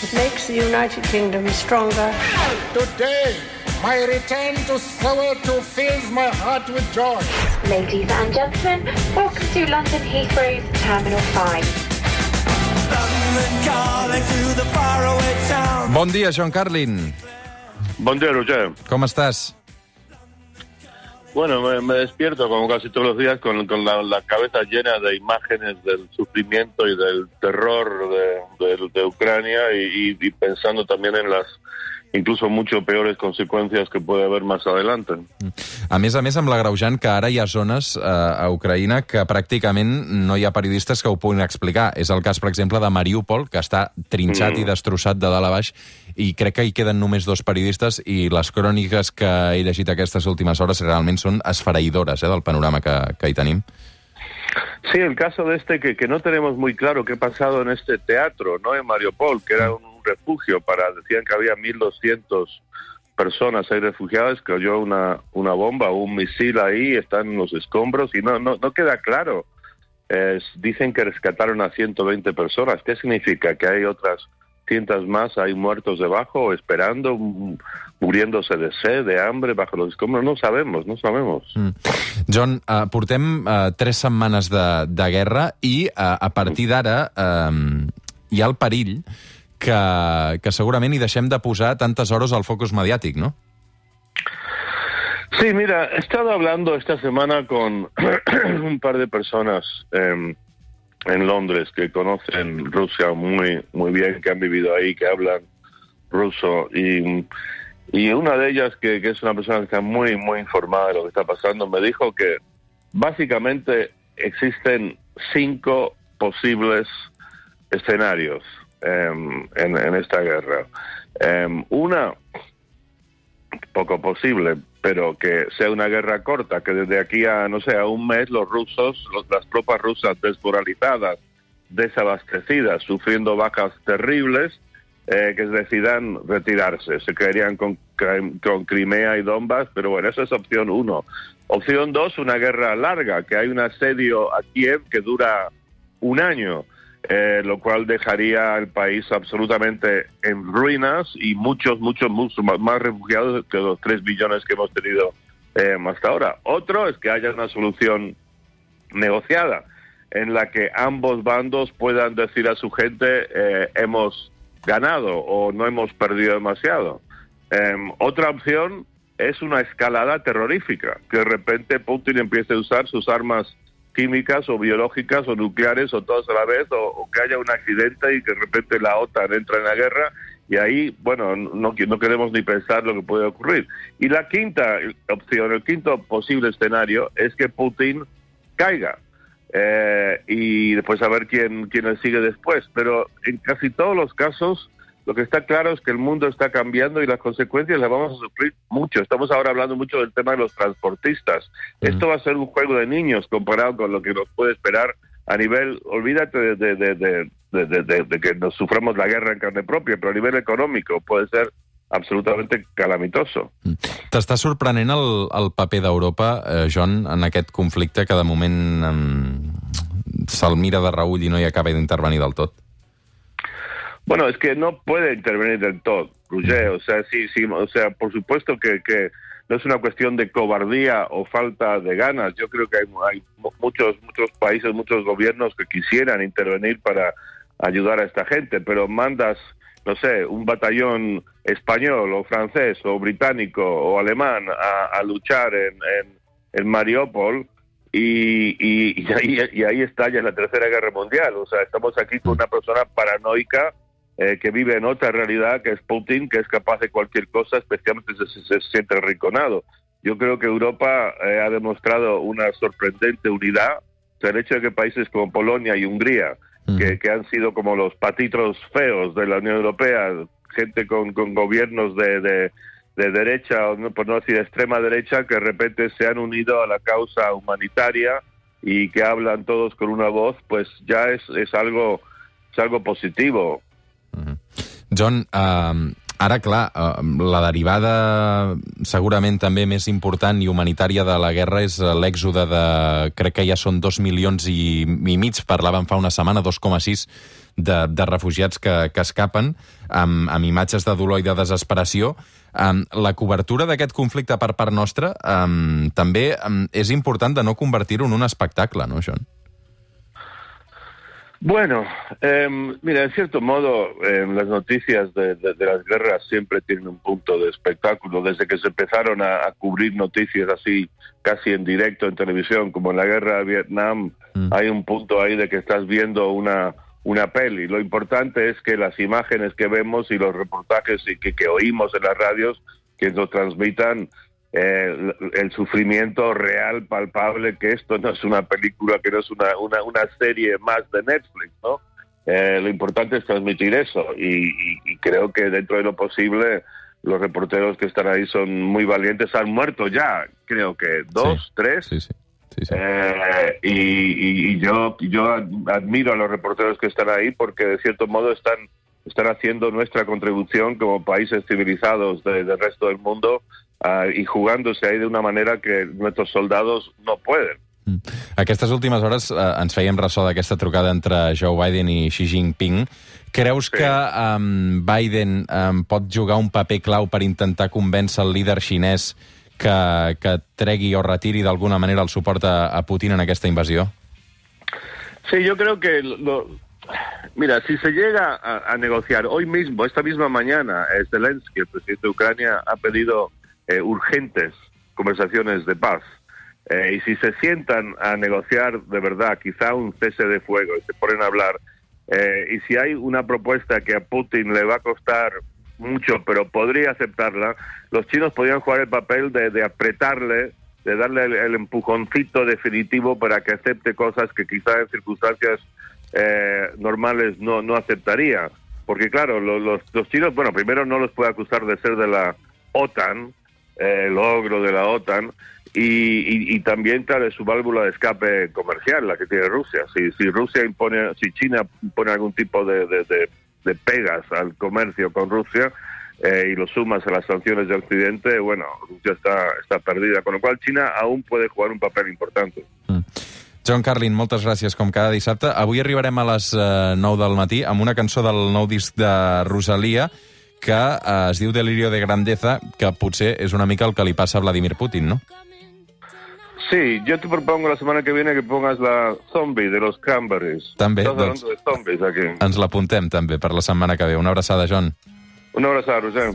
It makes the United Kingdom stronger. Today, my return to Soweto fills my heart with joy. Ladies and gentlemen, welcome to London Heathrow's Terminal 5. Bon dia, John Carlin. Buen día, Roger. Com estàs? Bueno, me, despierto como casi todos los días con, la, cabeza llena de imágenes del sufrimiento y del terror de, de- Ucrania y pensando también en las incluso mucho peores consecuencias que puede haber más adelante. A més a més, amb l'agreujant que ara hi ha zones eh, a Ucraïna que pràcticament no hi ha periodistes que ho puguin explicar. És el cas, per exemple, de Mariupol, que està trinxat Mm. i destrossat de dalt a baix, i crec que hi queden només dos periodistes, i les cròniques que he llegit aquestes últimes hores realment són esfereïdores eh, del panorama que, que hi tenim. Sí, el caso de este que, que no tenemos muy claro qué ha pasado en este teatro, ¿no? En Mariupol, que era un refugio para, decían que había 1.200 personas ahí refugiadas, cayó una, una bomba un misil ahí, están los escombros y no, no, no queda claro. Dicen que rescataron a 120 personas. ¿Qué significa? ¿Que hay otras cientos más ahí muertos debajo, esperando, muriéndose de sed, de hambre bajo los escombros? No sabemos, no sabemos. Mm. John, eh, portem eh, tres setmanes de, guerra i eh, a partir d'ara eh, hi ha el que, que segurament hi deixem de posar tantes hores al focus mediàtic, no? Sí, mira, he estado hablando esta semana con un par de personas em, en Londres que conocen Rusia muy, muy bien, que han vivido ahí, que hablan ruso y, y una de ellas, que, que es una persona que está muy, muy informada de lo que está pasando, me dijo que básicamente existen cinco posibles escenarios en, en esta guerra. Em, una, poco posible, pero que sea una guerra corta, que desde aquí a, no sé, a un mes los rusos, los- las tropas rusas desmoralizadas, desabastecidas, sufriendo bajas terribles, eh, que decidan retirarse. Se quedarían con, con Crimea y Donbass, pero bueno, esa es opción uno. Opción dos, una guerra larga, que hay un asedio a Kiev que dura un año, eh, lo cual dejaría al país absolutamente en ruinas y muchos, muchos, muchos más- refugiados que los tres billones que hemos tenido eh, hasta ahora. Otro es que haya una solución negociada en la que ambos bandos puedan decir a su gente eh, hemos ganado o no hemos perdido demasiado. Em, otra opción es una escalada terrorífica, que de repente Putin empiece a usar sus armas químicas o biológicas o nucleares o todas a la vez, o, que haya un accidente y que de repente la OTAN entra en la guerra y ahí, bueno, no, no queremos ni pensar lo que puede ocurrir. Y la quinta opción, el quinto posible escenario es que Putin caiga eh, y después a ver quién, quién le sigue después. Pero en casi todos los casos lo que está claro es que el mundo está cambiando y las consecuencias las vamos a sufrir mucho. Estamos ahora hablando mucho del tema de los transportistas. Esto va a ser un juego de niños comparado con lo que nos puede esperar a nivel, olvídate de, de, de, de- que nos suframos la guerra en carne propia, pero a nivel económico puede ser absolutamente calamitoso. T'està sorprenent el, el paper d'Europa, eh, John, en aquest conflicte que de moment eh, se'l mira de reull i no hi acaba d'intervenir del tot? Bueno, es que no puede intervenir del todo, Roger. O sea, sí, sí, o sea, por supuesto que, que no es una cuestión de cobardía o falta de ganas. Yo creo que hay, hay mu- muchos, muchos países, muchos gobiernos que quisieran intervenir para ayudar a esta gente, pero mandas, no sé, un batallón español o francés o británico o alemán a, a luchar en, en, en Mariupol y, y, y ahí, y ahí estalla la Tercera Guerra Mundial. O sea, estamos aquí con una persona paranoica eh, que vive en otra realidad, que es Putin, que es capaz de cualquier cosa, especialmente si se, se siente rinconado. Yo creo que Europa eh, ha demostrado una sorprendente unidad. O sea, el hecho de que países como Polonia y Hungría, que, que han sido como los patitros feos de la Unión Europea, gente con, con gobiernos de, de, de derecha, o no- por no decir extrema derecha, que de repente se han unido a la causa humanitaria y que hablan todos con una voz, pues ya es, es algo es algo positivo. John, eh, Ara, clar, eh, la derivada segurament també més important i humanitària de la guerra és eh, l'èxode de... Crec que ja són dos milions i, i mig, parlàvem fa una setmana, 2,6 de, de refugiats que, que escapen, amb, amb imatges de dolor i de desesperació. Um, la cobertura d'aquest conflicte per part nostra um, també um, és important de no convertir-ho en un espectacle, no, John? Bueno, eh, mira, en cierto modo, eh, las noticias de, de, de, las guerras siempre tienen un punto de espectáculo. Desde que se empezaron a, a, cubrir noticias así, casi en directo en televisión, como en la guerra de Vietnam, mm. hay un punto ahí de que estás viendo una, una peli. Lo importante es que las imágenes que vemos y los reportajes y que, que oímos en las radios, que nos transmitan eh, el sufrimiento real, palpable, que esto no es una película, que no es una, una, una serie más de Netflix, ¿no? Eh, lo importante es transmitir eso y, y, y, creo que dentro de lo posible los reporteros que están ahí son muy valientes. Han muerto ya, creo que dos, sí, tres. Sí, sí. Eh, y, y, yo, yo admiro a los reporteros que están ahí porque de cierto modo están, están haciendo nuestra contribución como países civilizados de, del resto del mundo uh, y jugándose ahí de una manera que nuestros soldados no pueden. Mm. Aquestes últimes hores eh, ens fèiem ressò d'aquesta trucada entre Joe Biden i Xi Jinping. Creus sí. que um, Biden um, pot jugar un paper clau per intentar convèncer el líder xinès que, que tregui o retiri d'alguna manera el suport a, a Putin en aquesta invasió? Sí, yo creo que lo, Mira, si se llega a, a, negociar hoy mismo, esta misma mañana, Zelensky, el presidente de Ucrania, ha pedido eh, urgentes conversaciones de paz. Eh, y si se sientan a negociar de verdad, quizá un cese de fuego, y se ponen a hablar, eh, y si hay una propuesta que a Putin le va a costar mucho, pero podría aceptarla, los chinos podrían jugar el papel de, apretarle, de darle el, el, empujoncito definitivo para que acepte cosas que quizá en circunstancias eh, normales no, no aceptaría. Porque claro, los, los, los chinos, bueno, primero no los puede acusar de ser de la OTAN, eh, logro de la OTAN, y, y, y, también, claro, es su válvula de escape comercial, la que tiene Rusia. Si, si Rusia impone, si China impone algún tipo de, de, de, de pegas al comercio con Rusia eh, y lo sumas a las sanciones de Occidente, bueno, Rusia está, está perdida. Con lo cual, China aún puede jugar un papel importante. Mm. John Carlin, moltes gràcies, com cada dissabte. Avui arribarem a les eh, 9 del matí amb una cançó del nou disc de Rosalia, que eh, es diu Delirio de Grandeza, que potser és una mica el que li passa a Vladimir Putin, no? Sí, yo te propongo la semana que viene que pongas la Zombie de los Cranberries. També, Estás doncs, de zombies aquí. ens l'apuntem també per la setmana que ve. Una abraçada, John. Una abraçada, Roger.